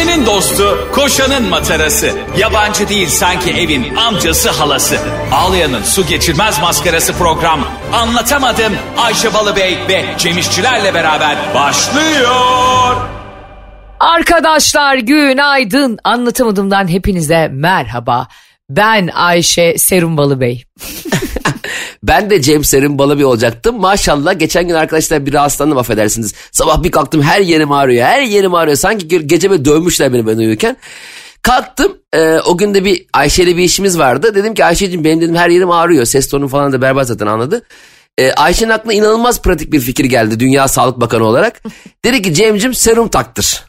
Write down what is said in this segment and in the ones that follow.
Ayşe'nin dostu, koşanın matarası. Yabancı değil sanki evin amcası halası. Ağlayan'ın su geçirmez maskarası program. Anlatamadım Ayşe Balıbey ve Cemişçilerle beraber başlıyor. Arkadaşlar günaydın. Anlatamadığımdan hepinize merhaba. Ben Ayşe Serumbalı Bey. Ben de Cem Serin Balabi olacaktım. Maşallah geçen gün arkadaşlar bir rahatsızlandım affedersiniz. Sabah bir kalktım her yerim ağrıyor. Her yerim ağrıyor. Sanki gö- gece böyle dövmüşler beni ben uyurken. Kalktım. e, o gün de bir Ayşe ile bir işimiz vardı. Dedim ki Ayşe'cim benim dedim her yerim ağrıyor. Ses tonum falan da berbat zaten anladı. E, Ayşe'nin aklına inanılmaz pratik bir fikir geldi Dünya Sağlık Bakanı olarak. Dedi ki Cem'cim serum taktır.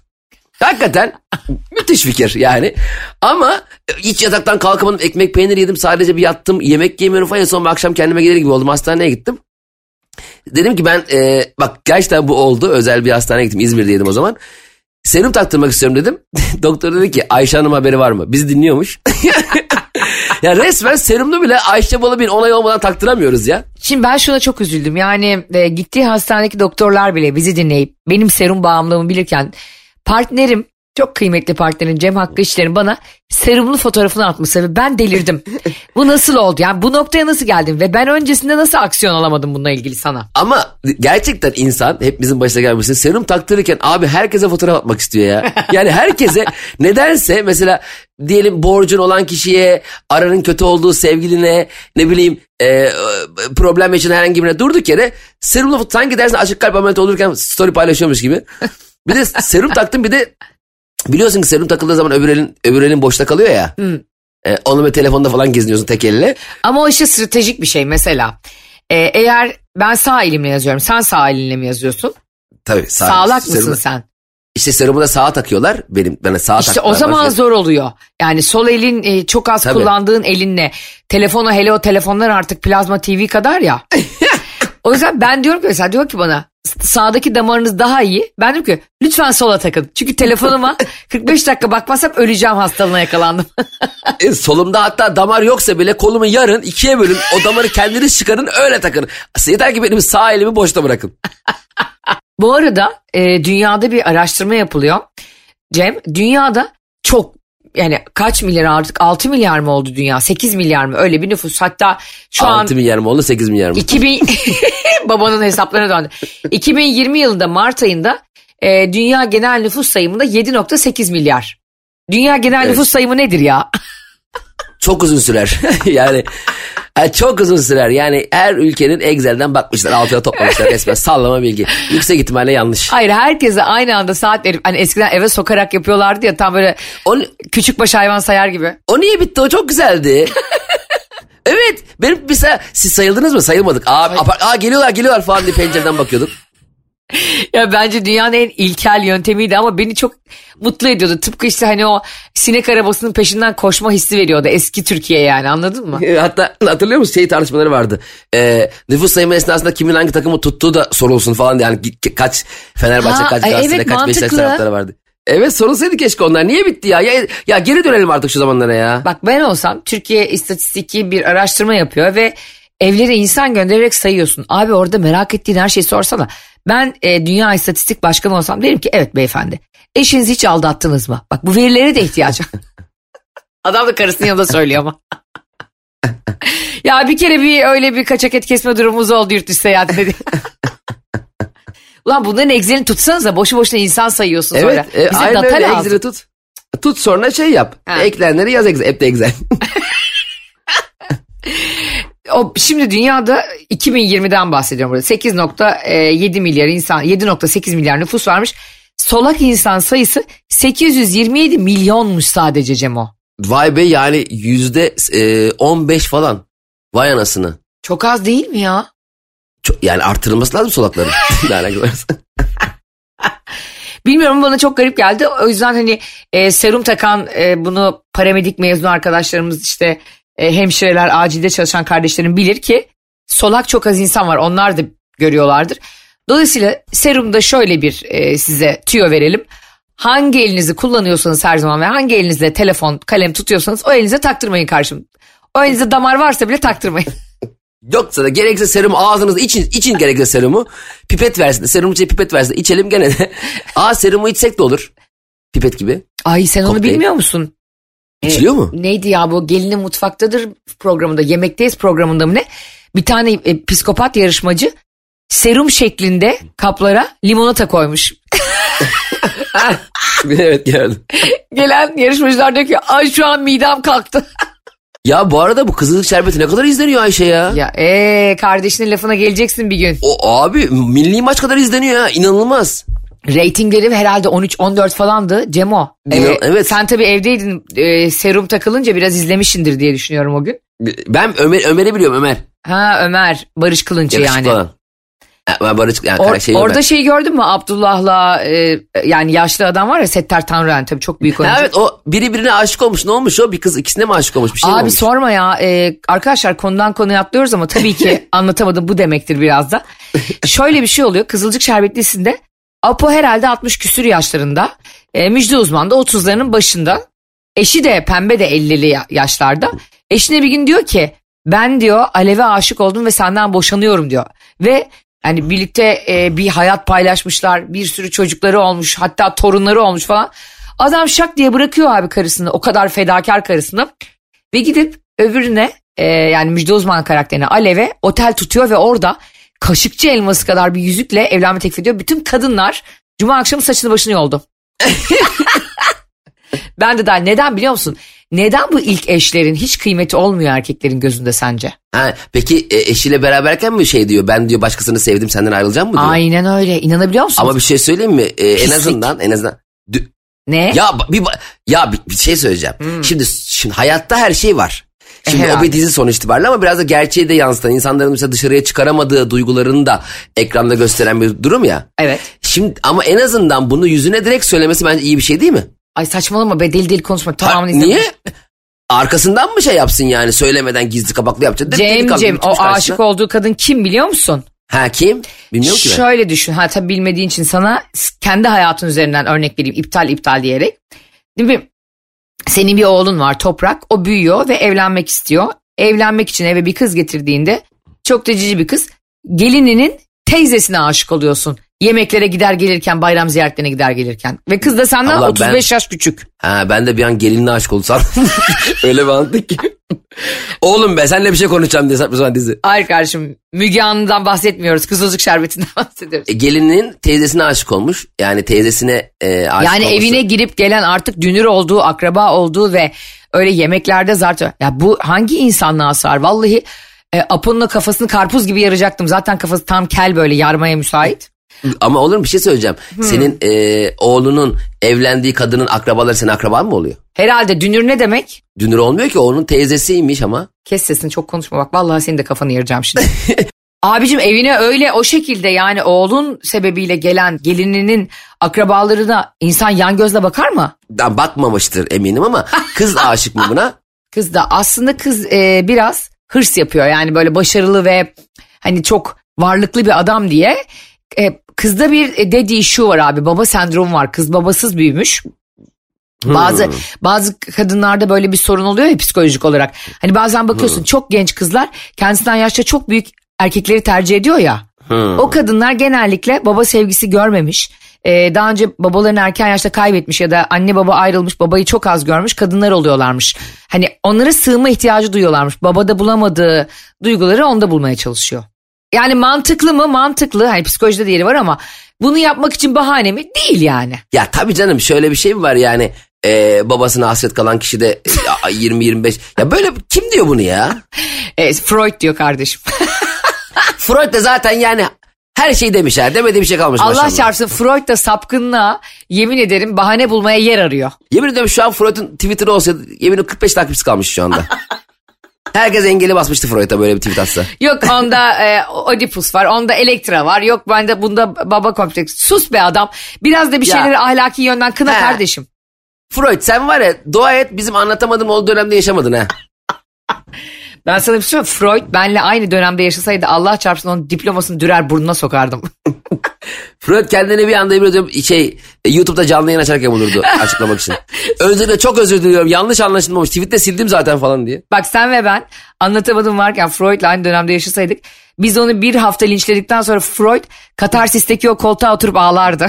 Hakikaten müthiş fikir yani. Ama hiç yataktan kalkamadım. Ekmek peynir yedim. Sadece bir yattım. Yemek yemiyorum falan. En son akşam kendime gelir gibi oldum. Hastaneye gittim. Dedim ki ben e, bak gerçekten bu oldu. Özel bir hastaneye gittim. İzmir'deydim o zaman. Serum taktırmak istiyorum dedim. Doktor dedi ki Ayşe Hanım haberi var mı? Bizi dinliyormuş. ya resmen serumlu bile Ayşe Balı bir onay olmadan taktıramıyoruz ya. Şimdi ben şuna çok üzüldüm. Yani e, gittiği hastanedeki doktorlar bile bizi dinleyip benim serum bağımlılığımı bilirken partnerim çok kıymetli partnerim Cem Hakkı İşler'in bana serumlu fotoğrafını atması ve ben delirdim. bu nasıl oldu? Yani bu noktaya nasıl geldim ve ben öncesinde nasıl aksiyon alamadım bununla ilgili sana? Ama gerçekten insan hepimizin başına gelmesin serum taktırırken abi herkese fotoğraf atmak istiyor ya. Yani herkese nedense mesela diyelim borcun olan kişiye aranın kötü olduğu sevgiline ne bileyim e, problem yaşayan herhangi birine durduk yere serumla foto- sanki dersin açık kalp ameliyatı olurken story paylaşıyormuş gibi. Bir de serum taktım bir de biliyorsun ki serum takıldığı zaman öbür elin, öbür elin boşta kalıyor ya. E, onu ve telefonda falan geziniyorsun tek elle. Ama o işte stratejik bir şey mesela. E, eğer ben sağ elimle yazıyorum sen sağ elinle mi yazıyorsun? Tabii. sağ- Sağlak mısın serumu- sen? İşte serumu da sağa takıyorlar. Benim bana sağa İşte o taktılar. zaman Başka- zor oluyor. Yani sol elin e, çok az Tabii. kullandığın elinle telefonu hele o telefonlar artık plazma TV kadar ya. o yüzden ben diyorum ki mesela diyor ki bana sağdaki damarınız daha iyi. Ben diyorum ki lütfen sola takın. Çünkü telefonuma 45 dakika bakmazsam öleceğim hastalığına yakalandım. E, solumda hatta damar yoksa bile kolumu yarın ikiye bölün. O damarı kendiniz çıkarın öyle takın. Yeter ki benim sağ elimi boşta bırakın. Bu arada e, dünyada bir araştırma yapılıyor. Cem dünyada çok yani kaç milyar artık 6 milyar mı oldu dünya 8 milyar mı öyle bir nüfus hatta şu an 6 milyar mı oldu 8 milyar mı? 2000 babanın hesaplarına döndü. 2020 yılında Mart ayında e, dünya genel nüfus sayımında 7.8 milyar. Dünya genel Evet. nüfus sayımı nedir ya? Çok uzun sürer. yani e, çok uzun sürer. Yani her ülkenin Excel'den bakmışlar altına toplamışlar resmen sallama bilgi. Yüksek ihtimalle yanlış. Hayır herkese aynı anda saat verip hani eskiden eve sokarak yapıyorlardı ya tam böyle O, küçük baş hayvan sayar gibi. o niye bitti o çok güzeldi. evet benim mesela siz sayıldınız mı sayılmadık. Aa, apar- aa geliyorlar geliyorlar falan diye pencereden bakıyorduk. Ya bence dünyanın en ilkel yöntemiydi ama beni çok mutlu ediyordu. Tıpkı işte hani o sinek arabasının peşinden koşma hissi veriyordu eski Türkiye yani anladın mı? E, Hatta hatırlıyor musun şey tartışmaları vardı. Ee, nüfus sayımı esnasında kimin hangi takımı tuttuğu da sorulsun falan diye. Yani kaç Fenerbahçe Ha, kaç ay, Galatasaray evet, kaç Beşiktaş taraftarı vardı. Evet sorulsaydı keşke onlar. Niye bitti ya? ya? Ya geri dönelim artık şu zamanlara ya. Bak ben olsam Türkiye istatistiki bir araştırma yapıyor ve evlere insan göndererek sayıyorsun. Abi orada merak ettiğin her şeyi sorsana. Ben e, Dünya İstatistik Başkanı olsam derim ki evet beyefendi. Eşinizi hiç aldattınız mı? Bak bu verilere de ihtiyaç var. Adam da karısının yanında söylüyor ama. ya bir kere bir öyle bir kaçak et kesme durumumuz oldu yurt dışı seyahatinde. diye. Ulan bunların Excel'ini tutsanıza boşu boşuna insan sayıyorsun sonra. Evet e, Bize aynen öyle. Excel'i tut. Tut sonra şey yap. Ha. Eklenleri yaz Excel. Hep de Excel. O, şimdi dünyada 2020'den bahsediyorum burada. 8.7 milyar insan, 7.8 milyar nüfus varmış. Solak insan sayısı 827 milyonmuş sadece Cemo. Vay be yani yüzde e, 15 falan. Vay anasını. Çok az değil mi ya? Çok, yani artırılması lazım solakların. Bilmiyorum bana çok garip geldi. O yüzden hani e, serum takan e, bunu paramedik mezunu arkadaşlarımız işte e, hemşireler acilde çalışan kardeşlerim bilir ki solak çok az insan var. Onlar da görüyorlardır. Dolayısıyla serumda şöyle bir e, size tüyo verelim. Hangi elinizi kullanıyorsanız her zaman ve hangi elinizle telefon, kalem tutuyorsanız o elinize taktırmayın karşım. O elinizde damar varsa bile taktırmayın. Yoksa da gerekse serum ağzınızda için, için gerekse serumu. Pipet versin. Serum içine pipet versin. içelim gene de. Aa serumu içsek de olur. Pipet gibi. Ay sen onu Kokteyl. bilmiyor musun? İçiliyor mu? Neydi ya bu gelinin mutfaktadır programında yemekteyiz programında mı ne? Bir tane e, psikopat yarışmacı serum şeklinde kaplara limonata koymuş. evet gördüm. Gelen yarışmacılar diyor ki ay şu an midem kalktı. Ya bu arada bu kızılcık şerbeti ne kadar izleniyor Ayşe ya? ya ee, kardeşinin lafına geleceksin bir gün. O abi milli maç kadar izleniyor ya inanılmaz. Ratingleri herhalde 13-14 falandı Cemo. İnan- evet. Sen tabii evdeydin e, serum takılınca biraz izlemişsindir diye düşünüyorum o gün. Ben Ömer Ömer'i biliyorum Ömer. Ha Ömer Barış Kılınç'ı Yakışıklı yani. olan. Barış yani Or- şey orada Ömer. şey gördün mü Abdullah'la e, yani yaşlı adam var ya Settar Tanrıhan tabii çok büyük oyuncu. Evet o biri birine aşık olmuş ne olmuş o bir kız ikisine mi aşık olmuş bir şey mi Abi olmuş? sorma ya e, arkadaşlar konudan konuya atlıyoruz ama tabii ki anlatamadım bu demektir biraz da. Şöyle bir şey oluyor Kızılcık Şerbetli'sinde Apo herhalde 60 küsür yaşlarında. E, Müjde Uzman da 30'larının başında. Eşi de pembe de 50'li ya- yaşlarda. Eşine bir gün diyor ki ben diyor Alev'e aşık oldum ve senden boşanıyorum diyor. Ve hani birlikte e, bir hayat paylaşmışlar bir sürü çocukları olmuş hatta torunları olmuş falan. Adam şak diye bırakıyor abi karısını o kadar fedakar karısını. Ve gidip öbürüne e, yani Müjde Uzman karakterine Alev'e otel tutuyor ve orada kaşıkçı elması kadar bir yüzükle evlenme teklif ediyor. Bütün kadınlar cuma akşamı saçını başını yoldu. ben de daha neden biliyor musun? Neden bu ilk eşlerin hiç kıymeti olmuyor erkeklerin gözünde sence? Ha, peki e, eşiyle beraberken mi şey diyor ben diyor başkasını sevdim senden ayrılacağım mı diyor. Aynen öyle. İnanabiliyor musun? Ama bir şey söyleyeyim mi? E, en azından en azından ne? ya bir ya bir, bir şey söyleyeceğim. Şimdi şimdi hayatta her şey var. Şimdi o Herhalde. bir dizi sonuç itibariyle ama biraz da gerçeği de yansıtan insanların mesela dışarıya çıkaramadığı duygularını da ekranda gösteren bir durum ya. Evet. Şimdi ama en azından bunu yüzüne direkt söylemesi bence iyi bir şey değil mi? Ay saçmalama be deli deli konuşma. Ha, Tamamını izledim. niye? Arkasından mı şey yapsın yani söylemeden gizli kapaklı yapacak? Cem Cem o karşısına. aşık olduğu kadın kim biliyor musun? Ha kim? Bilmiyorum ki ben. Şöyle düşün. Ha tabii bilmediğin için sana kendi hayatın üzerinden örnek vereyim. iptal iptal diyerek. Değil mi? Senin bir oğlun var Toprak. O büyüyor ve evlenmek istiyor. Evlenmek için eve bir kız getirdiğinde çok da cici bir kız. Gelininin teyzesine aşık oluyorsun. Yemeklere gider gelirken, bayram ziyaretlerine gider gelirken. Ve kız da senden Allah, 35 yaş küçük. Ha, ben de bir an gelinle aşık sandım. Öyle bir anladık ki. Oğlum be senle bir şey konuşacağım diye saçma sapan dizi. Hayır kardeşim Müge Anlı'dan bahsetmiyoruz. Kızılcık şerbetinden bahsediyoruz. E, gelinin teyzesine aşık olmuş. Yani teyzesine e, aşık Yani olması. evine girip gelen artık dünür olduğu, akraba olduğu ve öyle yemeklerde zaten ya bu hangi insanlığa sığar? Vallahi e, Apo'nun kafasını karpuz gibi yaracaktım. Zaten kafası tam kel böyle yarmaya müsait. Ama olur mu bir şey söyleyeceğim. Senin e, oğlunun evlendiği kadının akrabaları senin akraban mı oluyor? Herhalde dünür ne demek? Dünür olmuyor ki onun teyzesiymiş ama. Kes sesini çok konuşma bak. Vallahi senin de kafanı yaracağım şimdi. Abicim evine öyle o şekilde yani oğlun sebebiyle gelen gelininin akrabalarına insan yan gözle bakar mı? Daha bakmamıştır eminim ama kız aşık mı buna? Kız da aslında kız e, biraz hırs yapıyor. Yani böyle başarılı ve hani çok varlıklı bir adam diye. E, kızda bir daddy issue var abi. Baba sendromu var. Kız babasız büyümüş. Bazı Hmm. bazı kadınlarda böyle bir sorun oluyor ya psikolojik olarak. Hani bazen bakıyorsun çok genç kızlar kendisinden yaşça çok büyük erkekleri tercih ediyor ya. Hmm. O kadınlar genellikle baba sevgisi görmemiş. Ee, daha önce babalarını erken yaşta kaybetmiş ya da anne baba ayrılmış babayı çok az görmüş kadınlar oluyorlarmış. Hani onlara sığınma ihtiyacı duyuyorlarmış. Babada bulamadığı duyguları onda bulmaya çalışıyor. Yani mantıklı mı? Mantıklı. Hani psikolojide de yeri var ama bunu yapmak için bahane mi? Değil yani. Ya tabii canım şöyle bir şey mi var yani e, babasına hasret kalan kişi de e, 20-25 ya böyle kim diyor bunu ya? E, Freud diyor kardeşim. Freud de zaten yani her şeyi demiş ha demediği bir şey kalmış Allah maşallah. çarpsın Freud da sapkınlığa yemin ederim bahane bulmaya yer arıyor. Yemin ediyorum şu an Freud'un Twitter'ı olsaydı yemin ediyorum 45 takipçisi kalmış şu anda. Herkes engeli basmıştı Freud'a böyle bir tweet atsa. Yok onda e, Oedipus var, onda Elektra var. Yok bende bunda baba kompleks. Sus be adam. Biraz da bir Ya. şeyleri ahlaki yönden kına He. kardeşim. Freud sen var ya dua et bizim anlatamadığım olduğu dönemde yaşamadın ha. Ben sana bir şey söyleyeyim. Freud benle aynı dönemde yaşasaydı Allah çarpsın onun diplomasını dürer burnuna sokardım. Freud kendini bir anda ediyorum şey e, YouTube'da canlı yayın açarken bulurdu açıklamak için. Öncelikle çok özür diliyorum yanlış anlaşılmamış tweette sildim zaten falan diye. Bak sen ve ben anlatamadım varken Freud'la aynı dönemde yaşasaydık. Biz onu bir hafta linçledikten sonra Freud katarsisteki o koltuğa oturup ağlardı.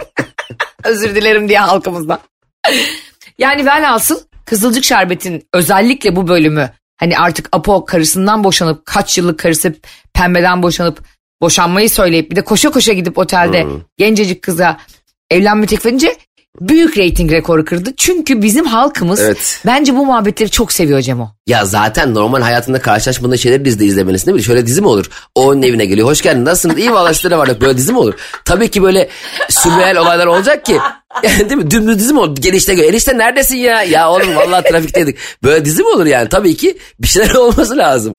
Özür dilerim diye halkımızdan. yani velhasıl Kızılcık Şerbet'in özellikle bu bölümü hani artık Apo karısından boşanıp kaç yıllık karısı pembeden boşanıp boşanmayı söyleyip bir de koşa koşa gidip otelde gencecik kıza evlenme teklif edince büyük reyting rekoru kırdı. Çünkü bizim halkımız Evet. bence bu muhabbetleri çok seviyor Cemo. Ya zaten normal hayatında karşılaşmadığın şeyleri dizide izlemelisin değil mi? Şöyle dizi mi olur? O onun evine geliyor. Hoş geldin. Nasılsın? İyi valla size varlık. Böyle dizi mi olur? Tabii ki böyle sürreel olaylar olacak ki. Yani değil mi? Dümdüz dizi mi olur? Gelişte gör. Enişte neredesin ya? Ya oğlum vallahi trafikteydik. Böyle dizi mi olur yani? Tabii ki bir şeyler olması lazım.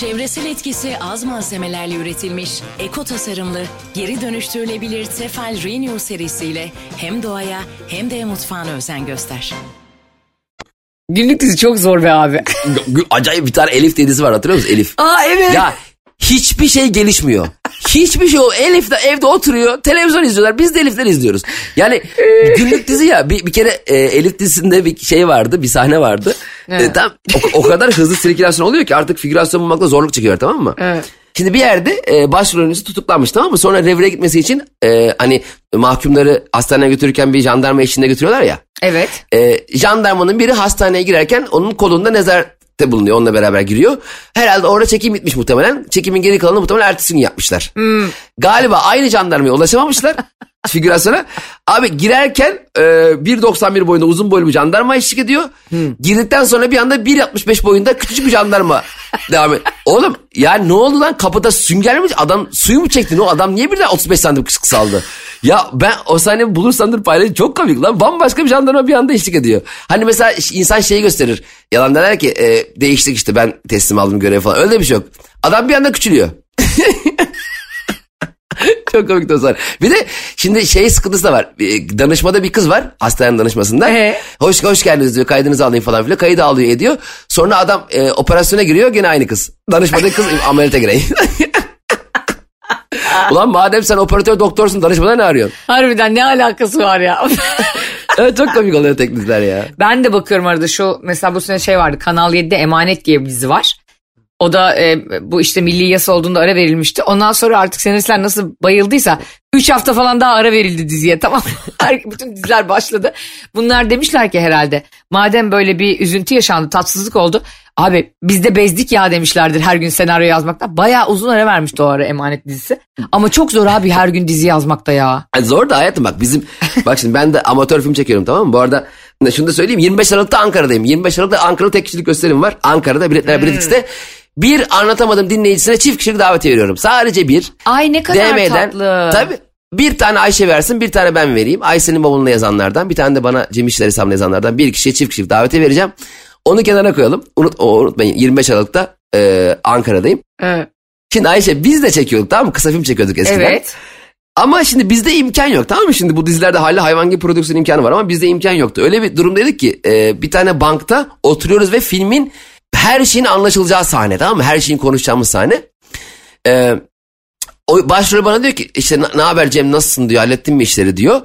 Çevresel etkisi az malzemelerle üretilmiş, eko tasarımlı, geri dönüştürülebilir Tefal Renew serisiyle hem doğaya hem de mutfağına özen göster. Günlük dizi çok zor be abi. Acayip bir tane Elif dizisi var hatırlıyor musun? Elif. Aa evet. Ya hiçbir şey gelişmiyor. Hiçbir şey o Elif de evde oturuyor televizyon izliyorlar biz de Elif'ten izliyoruz. Yani günlük dizi ya bir, bir kere e, Elif dizisinde bir şey vardı bir sahne vardı. E, tam, o, o kadar hızlı sirkülasyon oluyor ki artık figürasyon bulmakta zorluk çekiyor tamam mı? Evet. Şimdi bir yerde e, başrol oyuncusu tutuklanmış tamam mı? Sonra revire gitmesi için e, hani mahkumları hastaneye götürürken bir jandarma eşliğinde götürüyorlar ya. Evet. E, jandarmanın biri hastaneye girerken onun kolunda nezarette bulunuyor. Onunla beraber giriyor. Herhalde orada çekim bitmiş muhtemelen. Çekimin geri kalanını muhtemelen ertesi gün yapmışlar. Galiba aynı jandarmaya ulaşamamışlar. figürasyona. Abi girerken e, 1.91 boyunda uzun boylu bir jandarma eşlik ediyor. Girdikten sonra bir anda 1.65 boyunda küçücük bir jandarma devam et. Oğlum ya ne oldu lan kapıda sünger mi? Adam suyu mu çekti? Ne o adam niye birden 35 santim kısaldı? Ya ben o sahneyi bulursam dur paylaşayım çok komik lan. Bambaşka bir jandarma bir anda eşlik ediyor. Hani mesela insan şeyi gösterir. Yalan der ki e, değiştik işte ben teslim aldım görev falan. Öyle bir şey yok. Adam bir anda küçülüyor. Çok komik sahne. Bir de şimdi şey sıkıntısı da var. E, Danışmada bir kız var hastanenin danışmasında. Ee? Hoş hoş geldiniz diyor kaydınızı alayım falan filan. Kaydı alıyor ediyor. Sonra adam e, operasyona giriyor gene aynı kız. Danışmada kız ameliyata gireyim. Ulan madem sen operatör doktorsun danışmada ne arıyorsun? Harbiden ne alakası var ya. Evet çok komik oluyor teknikler ya. ben de bakıyorum arada şu mesela bu sene şey vardı Kanal 7'de Emanet diye bir dizi var. O da e, bu işte milli yasa olduğunda ara verilmişti. Ondan sonra artık senaristler nasıl bayıldıysa 3 hafta falan daha ara verildi diziye tamam Bütün diziler başladı. Bunlar demişler ki herhalde madem böyle bir üzüntü yaşandı tatsızlık oldu. Abi biz de bezdik ya demişlerdir her gün senaryo yazmaktan. Bayağı uzun ara vermişti o ara Emanet dizisi. Ama çok zor abi her gün dizi yazmakta ya. Yani zor da hayatım bak bizim bak şimdi ben de amatör film çekiyorum tamam mı? Bu arada şunu da söyleyeyim 25 Aralık'ta Ankara'dayım. 25 Aralık'ta Ankara'da tek kişilik gösterim var. Ankara'da biletler Bilet X'te. Bir anlatamadım dinleyicisine çift kişilik davetiye veriyorum. Sadece bir. Ay ne kadar DM'den. tatlı. Tabii. Bir tane Ayşe versin bir tane ben vereyim. Ayşe'nin bavuluna yazanlardan bir tane de bana Cem İşler hesabına yazanlardan bir kişiye çift kişilik davetiye vereceğim. Onu kenara koyalım. Unut, o, unutmayın 25 Aralık'ta e, Ankara'dayım. Evet. Şimdi Ayşe biz de çekiyorduk tamam mı? Kısa film çekiyorduk eskiden. Evet. Ama şimdi bizde imkan yok tamam mı? Şimdi bu dizilerde hala hayvan gibi prodüksiyon imkanı var ama bizde imkan yoktu. Öyle bir durumdaydık ki e, bir tane bankta oturuyoruz ve filmin her şeyin anlaşılacağı sahne tamam mı? Her şeyin konuşacağımız sahne. E, o başrol bana diyor ki işte ne haber Cem nasılsın diyor hallettin mi işleri diyor.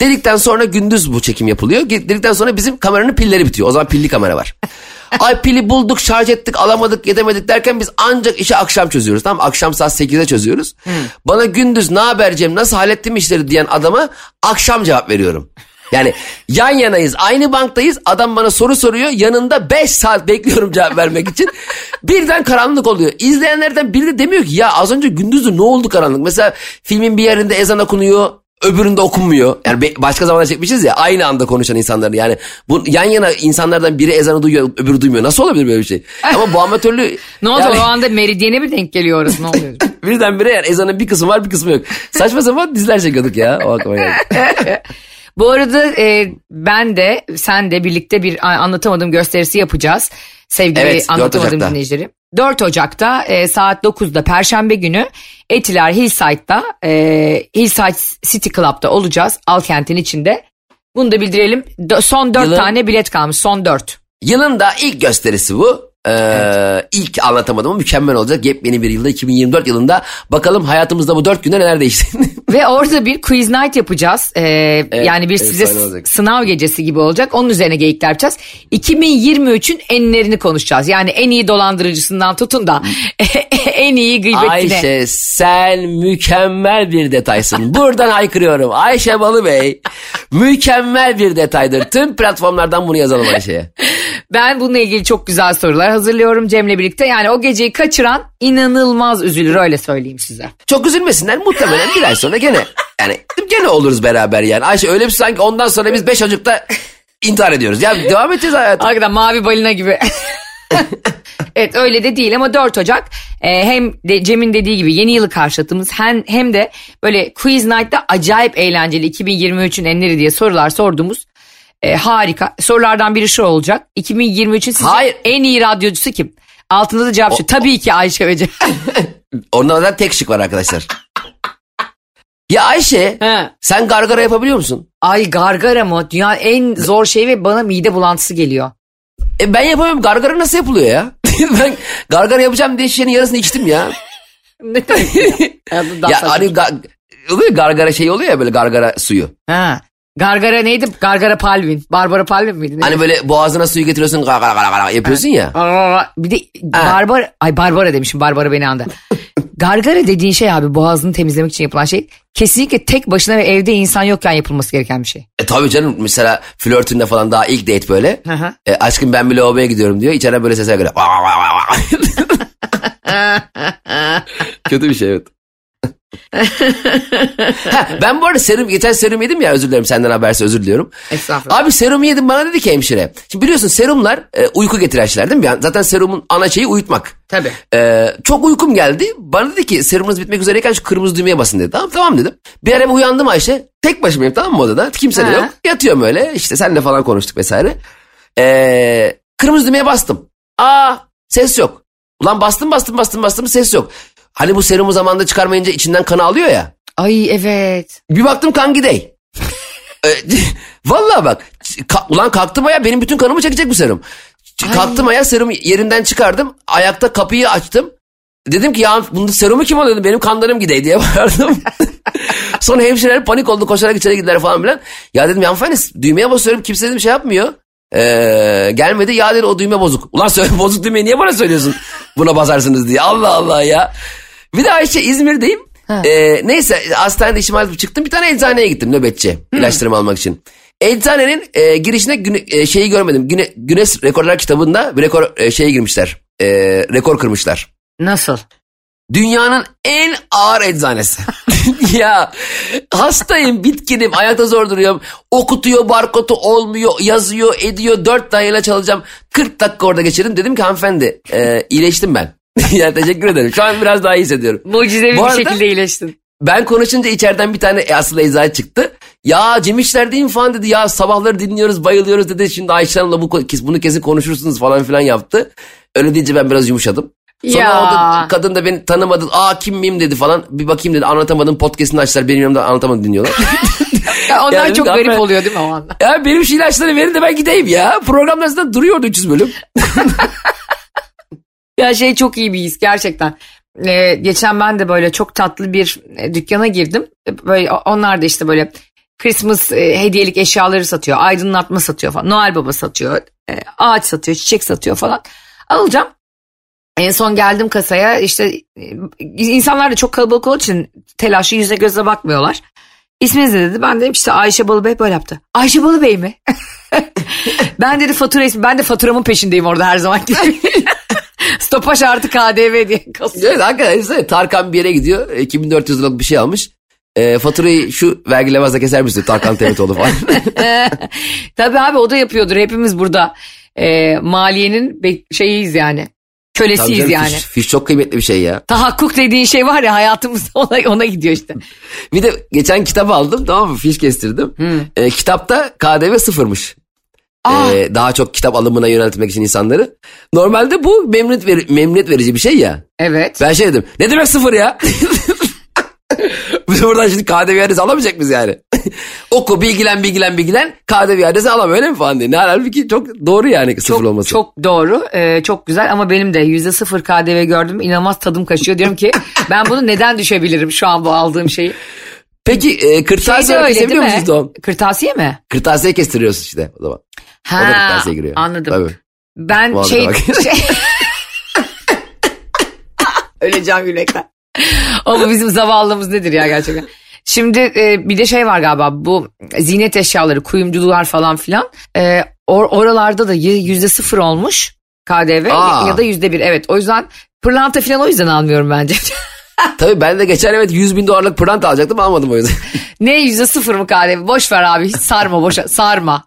Dedikten sonra gündüz bu çekim yapılıyor. Dedikten sonra bizim kameranın pilleri bitiyor. O zaman pilli kamera var. Ay pili bulduk, şarj ettik, alamadık, yedemedik derken biz ancak işi akşam çözüyoruz. Tamam? Akşam saat 8'de çözüyoruz. Bana gündüz ne haber Cem nasıl hallettin mi işleri diyen adama akşam cevap veriyorum. Yani yan yanayız aynı banktayız adam bana soru soruyor yanında 5 saat bekliyorum cevap vermek için birden karanlık oluyor. İzleyenlerden biri de demiyor ki ya az önce gündüzdü ne oldu karanlık mesela filmin bir yerinde ezan okunuyor öbüründe okunmuyor. Yani başka zamanda çekmişiz ya aynı anda konuşan insanların yani bu yan yana insanlardan biri ezanı duyuyor öbürü duymuyor. Nasıl olabilir böyle bir şey? Ama bu amatörlüğü Ne oldu yani o anda meridyene mi denk geliyor orası ne oluyor? birdenbire yani ezanın bir kısmı var bir kısmı yok. Saçma sapan diziler çekiyorduk ya o aklıma geldi. Bu arada e, ben de sen de birlikte bir anlatamadığım gösterisi yapacağız. Sevgili Evet, 4 anlatamadığım Ocak'ta. dinleyicilerim. 4 Ocak'ta e, saat 9'da Perşembe günü Etiler Hillside'da e, Hillside City Club'da olacağız. Alkent'in içinde. Bunu da bildirelim. Son 4 Yılın- tane bilet kalmış. Son 4. Yılın da ilk gösterisi bu. Ee, ilk anlatamadım mükemmel olacak. Yepyeni bir yılda 2024 yılında. Bakalım hayatımızda bu dört günde neler değişti. Ve orada bir quiz night yapacağız. Ee, yani bir evet, size olacak. sınav gecesi gibi olacak. Onun üzerine geyikler yapacağız. 2023'ün enlerini konuşacağız. Yani en iyi dolandırıcısından tutun da en iyi gıybetine. Ayşe sen mükemmel bir detaysın. Buradan haykırıyorum. Ayşe Balıbey mükemmel bir detaydır. Tüm platformlardan bunu yazalım Ayşe'ye. Ben bununla ilgili çok güzel sorular hazırlıyorum Cem'le birlikte. Yani o geceyi kaçıran inanılmaz üzülür öyle söyleyeyim size. Çok üzülmesinler muhtemelen bir ay sonra gene yani gene oluruz beraber yani. Ayşe öyle bir sanki ondan sonra biz 5 Ocak'ta intihar ediyoruz. Ya devam edeceğiz hayatım. Hakikaten mavi balina gibi. evet öyle de değil ama 4 Ocak e, hem de Cem'in dediği gibi yeni yılı karşılattığımız hem, hem de böyle Quiz Night'ta acayip eğlenceli 2023'ün enleri diye sorular sorduğumuz e, harika. Sorulardan biri şu olacak. 2023'ün sizce Hayır. en iyi radyocusu kim? Altında da cevap şu. Tabii ki Ayşe. Ondan da tek şık var arkadaşlar. Ya Ayşe He. sen gargara yapabiliyor musun? Ay gargara mı? Dünyanın en zor şeyi ve bana mide bulantısı geliyor. E ben yapamıyorum. Gargara nasıl yapılıyor ya? ben gargara yapacağım diye şişenin yarısını içtim ya. Ne demek ya? Ya hani ga- oluyor gargara şey oluyor ya böyle gargara suyu. Ha. Gargara neydi? Gargara Palvin. Barbara Palvin miydi? Hani böyle boğazına suyu getiriyorsun gargara gargara yapıyorsun ya. Bir de Barbara, ay Barbara demişim Barbara beni andı. Gargara dediğin şey abi boğazını temizlemek için yapılan şey. Kesinlikle tek başına ve evde insan yokken yapılması gereken bir şey. E tabii canım mesela flörtünde falan daha ilk date böyle. E, aşkım ben bir lavaboya gidiyorum diyor. İçeriden böyle sesler geliyor. Kötü bir şey evet. ha, ben bu arada serum geçen serum yedim ya özür dilerim senden haberse özür diliyorum. Estağfurullah. Abi serum yedim bana dedi ki hemşire. Şimdi biliyorsun serumlar e, uyku getiren şeyler değil mi? Yani zaten serumun ana şeyi uyutmak. Tabii. Ee, çok uykum geldi. Bana dedi ki serumunuz bitmek üzereyken şu kırmızı düğmeye basın dedi. Tamam tamam dedim. Bir ara uyandım Ayşe. Tek başımayım tamam mı odada? Kimse de yok. Yatıyorum öyle. İşte senle falan konuştuk vesaire. Ee, kırmızı düğmeye bastım. Aa ses yok. Ulan bastım bastım bastım bastım ses yok. Hani bu serumu zamanında çıkarmayınca içinden kan alıyor ya. Ay evet. Bir baktım kan gidey. Ee, Vallahi bak. ka- ulan kalktım ayağa benim bütün kanımı çekecek bu serum. Ç- Ay. Kalktım ayağa serumu yerinden çıkardım. Ayakta kapıyı açtım. Dedim ki ya bunu serumu kim alıyor? Benim kanlarım gidey diye bağırdım. Sonra hemşireler panik oldu koşarak içeri girdiler falan filan. Ya dedim ya hanımefendi düğmeye basıyorum kimse dedim şey yapmıyor. Ee, gelmedi ya dedi o düğme bozuk. Ulan söyle bozuk düğmeyi niye bana söylüyorsun? Buna basarsınız diye. Allah Allah ya. Bir de Ayşe İzmir'deyim. Ha. Ee, neyse hastanede işim halde çıktım. Bir tane eczaneye gittim nöbetçi. ilaçlarımı almak için. Eczanenin e, girişine güne- e, şeyi görmedim. Güne, Güneş Rekorlar kitabında bir rekor e, şeye girmişler. E, rekor kırmışlar. Nasıl? Dünyanın en ağır eczanesi. ya hastayım, bitkinim, ayakta zor duruyorum. Okutuyor, barkodu olmuyor, yazıyor, ediyor. Dört tane ilaç alacağım. 40 dakika orada geçirdim. Dedim ki hanımefendi e, iyileştim ben. yani teşekkür ederim. Şu an biraz daha iyi hissediyorum. Mucizevi Bu bir arada- şekilde iyileştin. Ben konuşunca içeriden bir tane asıl eczacı çıktı. Ya Cem İşler değil mi falan dedi. Ya sabahları dinliyoruz bayılıyoruz dedi. Şimdi Ayşe Hanım'la bu, bunu kesin konuşursunuz falan filan yaptı. Öyle deyince ben biraz yumuşadım. Sonra Ya. o da, kadın da beni tanımadı. Aa kim miyim dedi falan. Bir bakayım dedi anlatamadım podcast'ını açtılar. Benim yanımda anlatamadım dinliyorlar. Ya onlar Yani çok garip ben- oluyor değil mi o anda? ya benim şu ilaçları verin de ben gideyim ya. Programlar zaten duruyordu 300 bölüm. Ya şey çok iyi bir his gerçekten. Ee, geçen ben de böyle çok tatlı bir e, dükkana girdim. E, Böyle onlar da işte böyle Christmas e, hediyelik eşyaları satıyor. Aydınlatma satıyor falan. Noel Baba satıyor. ağaç satıyor. Çiçek satıyor falan. Alacağım. En son geldim kasaya işte insanlar da çok kalabalık olduğu için telaşlı yüzüne göze bakmıyorlar. İsminiz ne dedi? Ben dedim işte Ayşe Balıbey böyle yaptı. Ayşe Balıbey mi? ben dedi fatura ismi. Ben de faturamın peşindeyim orada her zaman. Stopaj artı KDV diye kasıyor. Evet hakikaten Tarkan bir yere gidiyor. 2400 liralık bir şey almış. E, faturayı şu vergi levazla keser misin? Tarkan Tevetoğlu falan. Tabii abi o da yapıyordur. Hepimiz burada e, maliyenin şeyiyiz yani. Kölesiyiz canım, yani. Fiş, fiş çok kıymetli bir şey ya. Tahakkuk dediğin şey var ya hayatımızda ona, ona gidiyor işte. Bir de geçen kitap aldım tamam mı? Fiş kestirdim. Ee, kitapta KDV sıfırmış. Aa. Ee, daha çok kitap alımına yöneltmek için insanları. Normalde bu memnuniyet, ver- memnuniyet verici bir şey ya. Evet. Ben şey dedim. Ne demek sıfır ya? Biz buradan şimdi KDV yarısı alamayacak mıyız yani? Oku bilgilen bilgilen bilgilen KDV adresi alam öyle mi falan diye. Ne halbuki çok doğru yani sıfır Çok, olması. çok doğru. Ee, çok güzel ama benim de yüzde sıfır KDV gördüm. inanılmaz tadım kaçıyor. Diyorum ki ben bunu neden düşebilirim şu an bu aldığım şeyi. Peki e, Şey kırtasiye de öyle kesebiliyor musunuz Doğum? Kırtasiye mi? Kırtasiye kestiriyorsun işte o zaman. Ha, o da kırtasiye giriyor. Anladım. Tabii. Ben Vallahi şey... bak. şey... Öleceğim gülmekten. Ama bizim zavallımız nedir ya gerçekten. Şimdi e, bir de şey var galiba bu ziynet eşyaları, kuyumcular falan filan. E, or- oralarda da yüzde sıfır olmuş KDV Aa. ya da yüzde bir. Evet o yüzden pırlanta falan o yüzden almıyorum bence. Tabii ben de geçen evet 100 bin dolarlık pırlanta alacaktım almadım o yüzden. ne yüzde sıfır mı KDV? Boş ver abi hiç sarma boş sarma.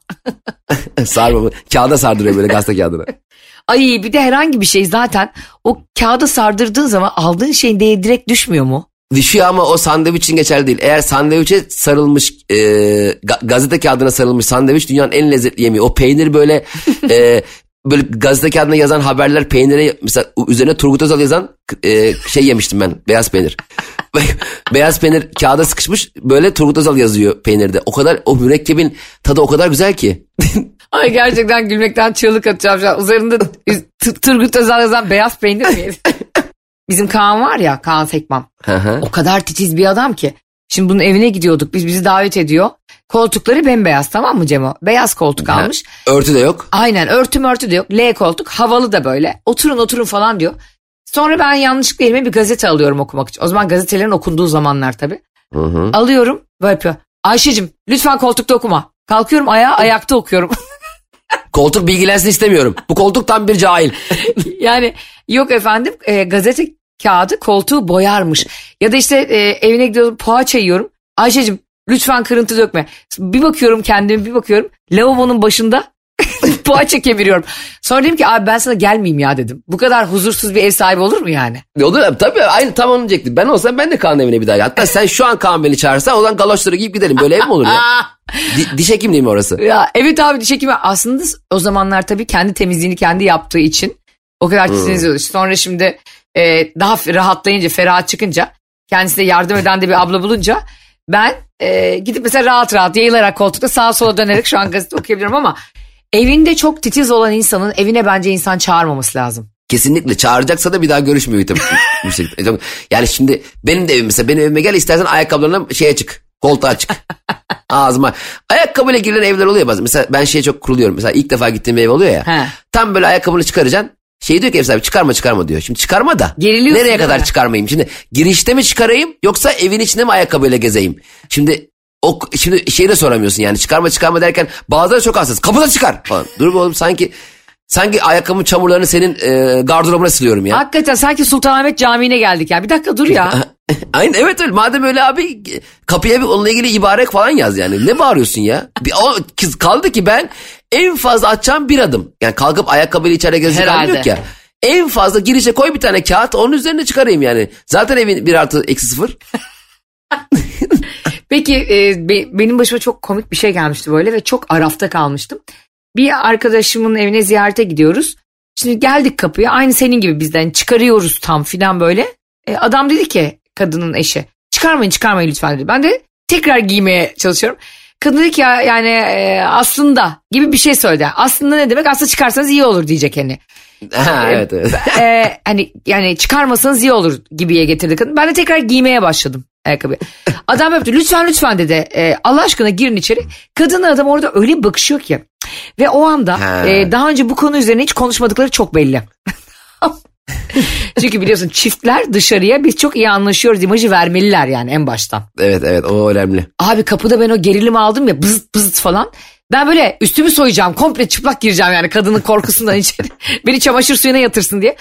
Sarma mı? Kağıda sardırıyor böyle gazete kağıdına. Ay bir de herhangi bir şey zaten o kağıda sardırdığın zaman aldığın şeyin değeri direkt düşmüyor mu? Düşüyor ama o sandviç için geçerli değil. Eğer sandviçe sarılmış e, ga- gazete kağıdına sarılmış sandviç dünyanın en lezzetli yemeği. O peynir böyle e, böyle gazete kağıdına yazan haberler peynire mesela üzerine Turgut Özal yazan e, şey yemiştim ben beyaz peynir. beyaz peynir kağıda sıkışmış böyle Turgut Özal yazıyor peynirde. O kadar o mürekkebin tadı o kadar güzel ki. Ay gerçekten gülmekten çığlık atacağım şu an. Üzerinde Turgut Özal yazan beyaz peynir mi? Bizim Kaan var ya Kaan Sekman. O kadar titiz bir adam ki. Şimdi bunun evine gidiyorduk. Biz bizi davet ediyor. Koltukları bembeyaz tamam mı Cemo? Beyaz koltuk almış. Örtü de yok. Aynen örtü mörtü de yok. L koltuk havalı da böyle. Oturun oturun falan diyor. Sonra ben yanlışlıkla elime bir gazete alıyorum okumak için. O zaman gazetelerin okunduğu zamanlar tabii. Hı hı. Alıyorum böyle yapıyor. Ayşe'cim lütfen koltukta okuma. Kalkıyorum ayağa ayakta okuyorum. Koltuk bilgilensin istemiyorum. Bu koltuk tam bir cahil. yani yok efendim e, gazete kağıdı koltuğu boyarmış. Ya da işte e, evine gidiyorum poğaça yiyorum. Ayşe'cim lütfen kırıntı dökme. Bir bakıyorum kendime bir bakıyorum. Lavabonun başında poğaça kemiriyorum. Sonra dedim ki abi ben sana gelmeyeyim ya dedim. Bu kadar huzursuz bir ev sahibi olur mu yani? Olur abi tabii aynı tam onu diyecektim. Ben olsam ben de Kaan evine bir daha. Hatta sen şu an Kaan beni çağırsan o zaman galoşları giyip gidelim. Böyle ev mi olur ya? Di- diş hekimliği mi orası? Ya evet abi diş hekimi aslında o zamanlar tabii kendi temizliğini kendi yaptığı için o kadar titizliyordu. Sonra şimdi e, daha rahatlayınca ferah çıkınca kendisine yardım eden de bir abla bulunca ben e, gidip mesela rahat rahat yayılarak koltukta sağa sola dönerek şu an gazete okuyabiliyorum ama evinde çok titiz olan insanın evine bence insan çağırmaması lazım. Kesinlikle çağıracaksa da bir daha görüşmüyor tabii. şekilde. yani şimdi benim de evim mesela benim evime gel istersen ayakkabılarına şeye çık. Koltuğa çık. Ağzıma. Ayakkabıyla girilen evler oluyor bazen. Mesela ben şeye çok kuruluyorum. Mesela ilk defa gittiğim ev oluyor ya. He. Tam böyle ayakkabını çıkaracaksın. Şey diyor ki ev sahibi çıkarma çıkarma diyor. Şimdi çıkarma da. Geriliyorsun Nereye değil kadar mi? çıkarmayayım? Şimdi girişte mi çıkarayım yoksa evin içinde mi ayakkabıyla gezeyim? Şimdi o şimdi şey de soramıyorsun yani çıkarma çıkarma derken bazıları çok hassas. Kapıda çıkar falan. Dur be oğlum sanki sanki ayakkabımın çamurlarını senin e, gardırobuna siliyorum ya. Hakikaten sanki Sultanahmet Camii'ne geldik ya. Bir dakika dur ya. Aynen evet öyle. Madem öyle abi kapıya bir onunla ilgili ibare falan yaz yani. Ne bağırıyorsun ya? Bir, o, kız kaldı ki ben en fazla atacağım bir adım. Yani kalkıp ayakkabıyla içeri gezecek yok ya. En fazla girişe koy bir tane kağıt onun üzerine çıkarayım yani. Zaten evin bir artı eksi sıfır. Peki e, be- benim başıma çok komik bir şey gelmişti böyle ve çok arafta kalmıştım. Bir arkadaşımın evine ziyarete gidiyoruz. Şimdi geldik kapıya aynı senin gibi bizden çıkarıyoruz tam filan böyle. E, adam dedi ki kadının eşi çıkarmayın çıkarmayın lütfen dedi. Ben de tekrar giymeye çalışıyorum. Kadın dedi ki ya yani e, aslında gibi bir şey söyledi. Aslında ne demek aslında çıkarsanız iyi olur diyecek hani. Ha, evet evet. e, hani yani çıkarmasanız iyi olur gibiye getirdi kadın. Ben de tekrar giymeye başladım ayakkabıyı. Adam öptü lütfen lütfen dedi. E, Allah aşkına girin içeri. Kadın adam orada öyle bir bakışıyor ki. Ve o anda e, daha önce bu konu üzerine hiç konuşmadıkları çok belli. Çünkü biliyorsun çiftler dışarıya biz çok iyi anlaşıyoruz imajı vermeliler yani en baştan. Evet evet o önemli. Abi kapıda ben o gerilimi aldım ya bızıt bızıt falan. Ben böyle üstümü soyacağım komple çıplak gireceğim yani kadının korkusundan içeri. Beni çamaşır suyuna yatırsın diye.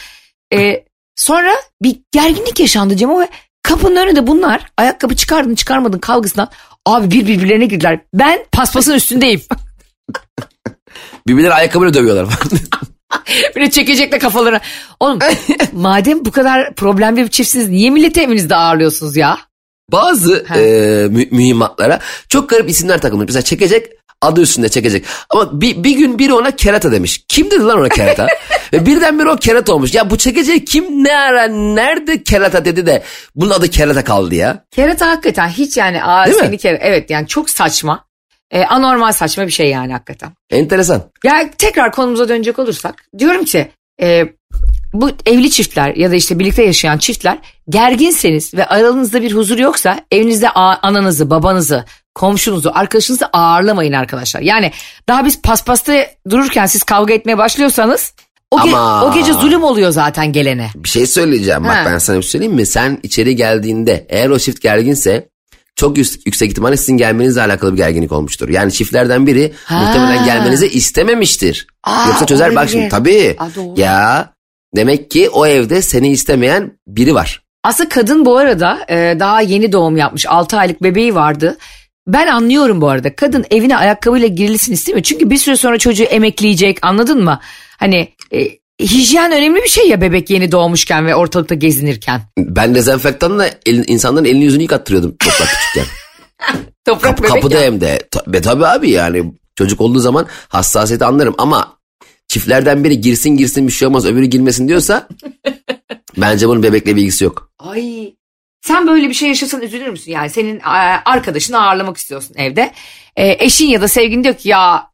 Ee, sonra bir gerginlik yaşandı Cemo ve kapının önünde bunlar ayakkabı çıkardın çıkarmadın kavgasından abi bir birbirlerine girdiler. Ben paspasın üstündeyim. Birbirleri ayakkabıyla dövüyorlar. Böyle çekecekle kafalarına. Oğlum madem bu kadar problemli bir çiftsiniz niye milleti evinizde ağırlıyorsunuz ya? Bazı Ha. e, mü- mühimmatlara çok garip isimler takılmış. Mesela çekecek adı üstünde çekecek. Ama bir, bir gün biri ona kerata demiş. Kim dedi lan ona kerata? Ve birdenbire o kerata olmuş. Ya bu çekeceği kim ne ara nerede kerata dedi de bunun adı kerata kaldı ya. Kerata hakikaten hiç yani aa, Değil mi? seni kere evet yani çok saçma. E, anormal saçma bir şey yani hakikaten. Enteresan. Ya tekrar konumuza dönecek olursak diyorum ki e, bu evli çiftler ya da işte birlikte yaşayan çiftler gerginseniz ve aranızda bir huzur yoksa evinizde ananızı, babanızı, komşunuzu, arkadaşınızı ağırlamayın arkadaşlar. Yani daha biz paspasta dururken siz kavga etmeye başlıyorsanız o, ge- Ama- o gece zulüm oluyor zaten gelene. Bir şey söyleyeceğim. Bak Ha. ben sana bir şey söyleyeyim mi? Sen içeri geldiğinde eğer o çift gerginse çok yüksek, yüksek ihtimalle sizin gelmenizle alakalı bir gerginlik olmuştur. Yani çiftlerden biri Ha. muhtemelen gelmenizi istememiştir. Aa, Yoksa çözer bak şimdi tabii. Aa, doğru. ya demek ki o evde seni istemeyen biri var. Aslında kadın bu arada e, daha yeni doğum yapmış 6 aylık bebeği vardı. Ben anlıyorum bu arada kadın evine ayakkabıyla girilsin istemiyor. Çünkü bir süre sonra çocuğu emekleyecek anladın mı? Hani e, hijyen önemli bir şey ya bebek yeni doğmuşken ve ortalıkta gezinirken. Ben dezenfektanla elin, insanların elini yüzünü yıkattırıyordum toprak küçükken. Toprak Kapı, bebek kapıda ya. hem de. Ta- Be tabii abi yani çocuk olduğu zaman hassasiyeti anlarım ama çiftlerden biri girsin girsin bir şey olmaz öbürü girmesin diyorsa bence bunun bebekle bir ilgisi yok. Ay sen böyle bir şey yaşasan üzülür müsün? Yani senin e, arkadaşını ağırlamak istiyorsun evde. E, eşin ya da sevgilin diyor ki ya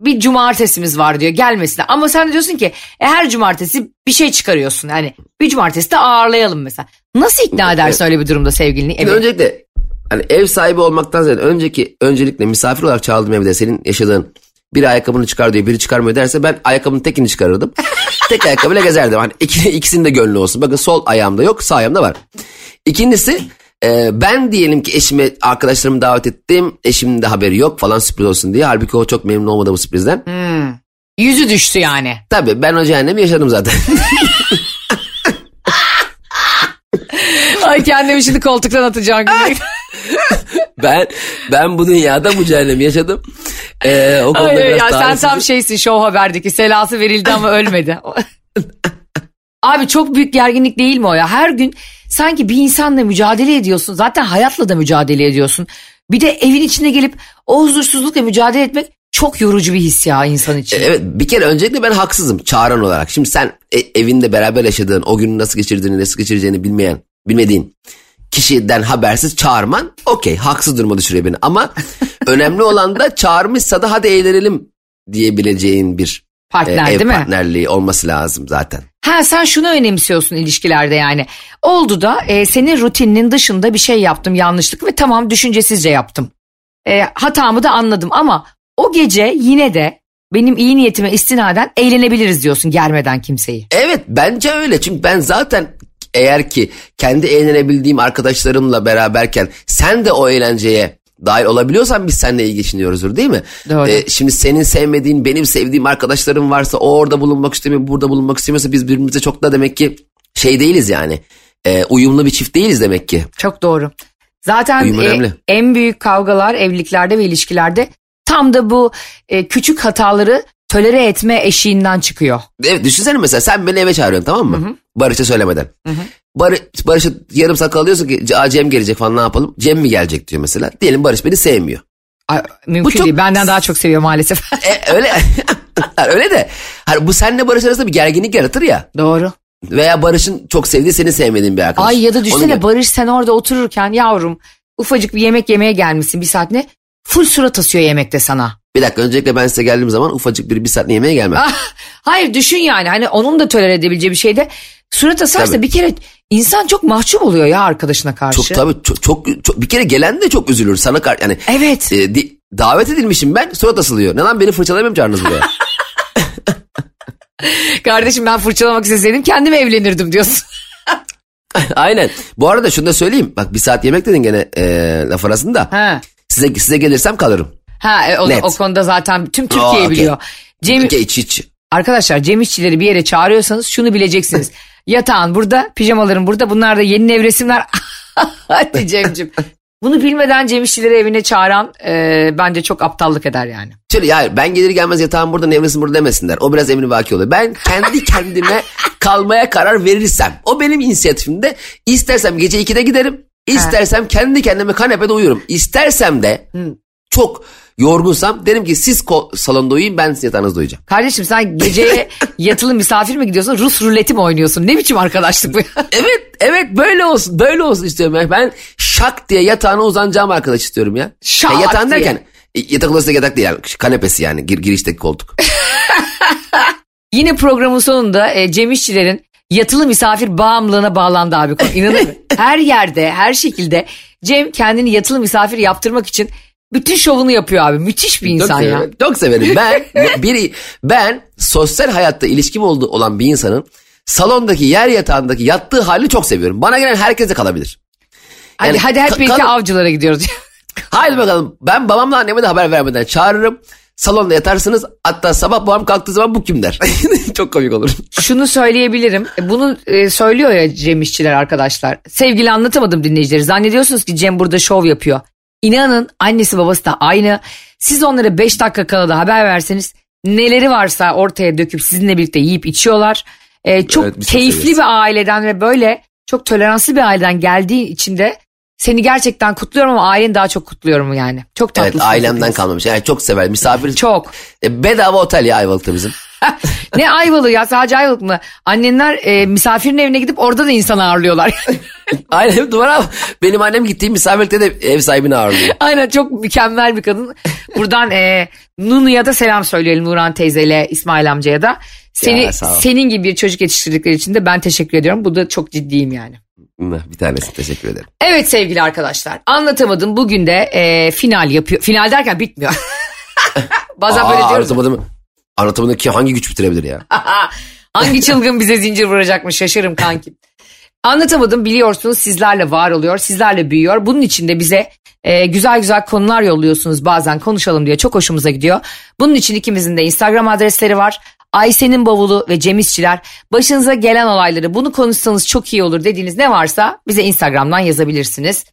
bir cumartesimiz var diyor gelmesin. Ama sen diyorsun ki e, her cumartesi bir şey çıkarıyorsun. Yani bir cumartesi de ağırlayalım mesela. Nasıl ikna edersin öyle bir durumda sevgilini? Evet. öncelikle hani ev sahibi olmaktan ziyade önceki öncelikle misafir olarak çağrıldım evde senin yaşadığın biri ayakkabını çıkar diyor biri çıkarmıyor derse ben ayakkabının tekini çıkarırdım. Tek ayakkabıyla gezerdim. Hani iki, ikisinin de gönlü olsun. Bakın sol ayağımda yok sağ ayağımda var. İkincisi e, ben diyelim ki eşime arkadaşlarımı davet ettim. Eşimin de haberi yok falan sürpriz olsun diye. Halbuki o çok memnun olmadı bu sürprizden. Yüzü düştü yani. Tabii ben o cehennemi yaşadım zaten. Ay kendimi şimdi koltuktan atacağım gibi. ben ben bu dünyada bu cehennemi yaşadım. Ee, o konuda Ay, biraz ya sen tam şeysin Show Haber'deki selası verildi ama ölmedi. Abi çok büyük gerginlik değil mi o ya? Her gün sanki bir insanla mücadele ediyorsun. Zaten hayatla da mücadele ediyorsun. Bir de evin içine gelip o huzursuzlukla mücadele etmek çok yorucu bir his ya insan için. Evet bir kere öncelikle ben haksızım çağıran olarak. Şimdi sen e- evinde beraber yaşadığın o günü nasıl geçirdiğini nasıl geçireceğini bilmeyen bilmediğin kişiden habersiz çağırman okey haksız duruma düşürüyor beni. Ama önemli olan da çağırmışsa da hadi eğlenelim diyebileceğin bir e, Partner ev değil mi? partnerliği olması lazım zaten. Ha sen şunu önemsiyorsun ilişkilerde yani. Oldu da e, senin rutininin dışında bir şey yaptım yanlışlık ve tamam düşüncesizce yaptım. E, hatamı da anladım ama o gece yine de benim iyi niyetime istinaden eğlenebiliriz diyorsun germeden kimseyi. Evet bence öyle çünkü ben zaten eğer ki kendi eğlenebildiğim arkadaşlarımla beraberken sen de o eğlenceye dahil olabiliyorsan biz seninle iyi geçiniyoruzdur değil mi? Doğru. Ee, şimdi senin sevmediğin benim sevdiğim arkadaşlarım varsa o orada bulunmak istemiyor burada bulunmak istemiyorsa biz birbirimize çok da demek ki şey değiliz yani. Ee, uyumlu bir çift değiliz demek ki. Çok doğru. Zaten Uyum e, önemli. en büyük kavgalar evliliklerde ve ilişkilerde tam da bu e, küçük hataları tolere etme eşiğinden çıkıyor. Evet düşünsene mesela sen beni eve çağırıyorsun tamam mı? Barış'a söylemeden. Barış, Barış'a yarım saat kalıyorsun ki "Aa, Cem gelecek falan ne yapalım? Cem mi gelecek diyor mesela. Diyelim Barış beni sevmiyor. Ay, mümkün çok- değil. Benden daha çok seviyor maalesef. E, öyle öyle de hani bu senle Barış arasında bir gerginlik yaratır ya. Doğru. Veya Barış'ın çok sevdiği seni sevmediğin bir arkadaş. Ay ya da düşünsene. Barış sen orada otururken yavrum ufacık bir yemek yemeye gelmişsin bir saat ne? Full surat asıyor yemekte sana. Bir dakika öncelikle ben size geldiğim zaman ufacık bir bir saat yemeğe gelmem. Ah, hayır düşün yani hani onun da tolere edebileceği bir şeyde surat asarsa Tabii. bir kere insan çok mahcup oluyor ya arkadaşına karşı. Çok tabii çok, çok, çok- bir kere gelen de çok üzülür sana kar yani. Evet. e, di- davet edilmişim ben surat asılıyor. Ne lan beni fırçalamaya mı çağırdınız buraya? Kardeşim ben fırçalamak isteseydim kendim evlenirdim diyorsun. Aynen. Bu arada şunu da söyleyeyim. Bak bir saat yemek dedin gene e, laf arasında. ha. Size, size gelirsem kalırım. Ha e, o, Net. o konuda zaten tüm Türkiye Aa, okey. biliyor. Cem, Hiç hiç. Arkadaşlar Cem İşçileri bir yere çağırıyorsanız şunu bileceksiniz. Yatağın burada, pijamaların burada. Bunlar da yeni nevresimler. Hadi Cem'cim. Bunu bilmeden Cem İşçileri evine çağıran e, bence çok aptallık eder yani. Şöyle ya ben gelir gelmez yatağım burada nevresim burada demesinler. O biraz emri vaki oluyor. Ben kendi kendime kalmaya karar verirsem. O benim inisiyatifimde. İstersem gece 2'de giderim. İstersem kendi kendime kanepede uyurum. İstersem de çok yorgunsam derim ki siz salonda uyuyun ben sizin yatağınızda uyuyacağım. Kardeşim sen geceye yatılı misafir mi gidiyorsun? Rus ruleti mi oynuyorsun? Ne biçim arkadaşlık bu? Evet evet böyle olsun böyle olsun istiyorum. ya. Ben şak diye yatağına uzanacağım arkadaş istiyorum ya. Şak ya yatağın diye. derken e, yatak odası da yatak değil yani kanepesi yani gir, girişteki koltuk. Yine programın sonunda e, Cem İşçilerin yatılı misafir bağımlılığına bağlandı abi. konu. İnanır mısın? her yerde, her şekilde Cem kendini yatılı misafir yaptırmak için bütün şovunu yapıyor abi. Müthiş bir insan çok ya. severim. Çok severim. Ben biri ben sosyal hayatta ilişkim olduğu olan bir insanın salondaki yer yatağındaki yattığı halini çok seviyorum. Bana gelen herkes de kalabilir. Hadi, Yani hadi hep birlikte avcılara gidiyoruz. Haydi bakalım ben babamla anneme de haber vermeden çağırırım. Salonda yatarsınız hatta sabah babam kalktığı zaman bu kim der. çok komik olur. Şunu söyleyebilirim. E, Bunu e, söylüyor ya Cem İşçiler arkadaşlar. Sevgili anlatamadım dinleyicileri. Zannediyorsunuz ki Cem burada şov yapıyor. İnanın annesi babası da aynı. Siz onlara 5 dakika kala da haber verseniz neleri varsa ortaya döküp sizinle birlikte yiyip içiyorlar. E, çok Evet, çok keyifli bir aileden ve böyle çok toleranslı bir aileden geldiği için de seni gerçekten kutluyorum ama aileni daha çok kutluyorum yani. Çok tatlısın. Evet ailemden kalmamış. Yani çok sever. Misafir. Çok. E, bedava otel ya Ayvalık'ta bizim. Ne Ayvalık ya sadece Ayvalık mı? Annenler e, misafirin evine gidip orada da insan ağırlıyorlar. Aynen duvara benim annem gittiğim misafirlikte de ev sahibini ağırlıyor. Aynen çok mükemmel bir kadın. Buradan e, Nunu'ya da selam söyleyelim Nurhan teyzeyle İsmail amcaya da. Seni Ya, senin gibi bir çocuk yetiştirdikleri için de ben teşekkür ediyorum. Bu da çok ciddiyim yani. Bir tanesi teşekkür ederim. Evet sevgili arkadaşlar anlatamadım bugün de e, final yapıyor. Final derken bitmiyor. Bazen böyle Aa, diyoruz. ya. anlatamadım. Anlatamadım ki hangi güç bitirebilir ya? Hangi çılgın bize zincir vuracakmış şaşırım kankim. Anlatamadım biliyorsunuz sizlerle var oluyor, sizlerle büyüyor. Bunun için de bize e, güzel güzel konular yolluyorsunuz bazen konuşalım diye çok hoşumuza gidiyor. Bunun için ikimizin de Instagram adresleri var. Ayşe'nin bavulu ve Cem İşçiler. Başınıza gelen olayları bunu konuşsanız çok iyi olur dediğiniz ne varsa bize Instagram'dan yazabilirsiniz.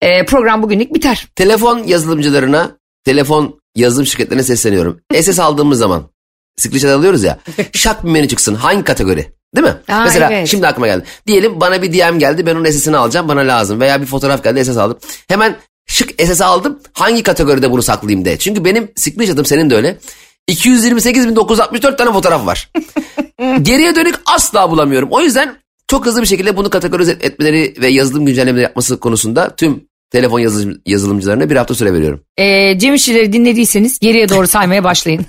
E, program bugünlük biter. Telefon yazılımcılarına, telefon yazılım şirketlerine sesleniyorum. SS aldığımız zaman, screenshot alıyoruz ya, şak bir menü çıksın. Hangi kategori? Değil mi? Aa, Mesela evet. şimdi aklıma geldi. Diyelim bana bir DM geldi ben onun SS'ini alacağım bana lazım. Veya bir fotoğraf geldi SS aldım. Hemen şık SS aldım hangi kategoride bunu saklayayım de. Çünkü benim screenshot'ım senin de öyle. 228.964 tane fotoğraf var. Geriye dönük asla bulamıyorum. O yüzden çok hızlı bir şekilde bunu kategorize etmeleri ve yazılım güncellemeleri yapması konusunda tüm telefon yazılım, yazılımcılarına bir hafta süre veriyorum. Ee, Cem İşçileri dinlediyseniz geriye doğru saymaya başlayın.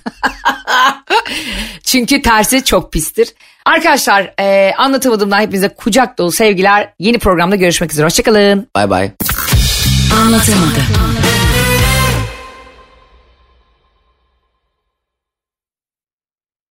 Çünkü tersi çok pistir. Arkadaşlar e, anlatamadığımdan hepinize kucak dolu sevgiler. Yeni programda görüşmek üzere. Hoşçakalın. Bay bay. Anlatamadım.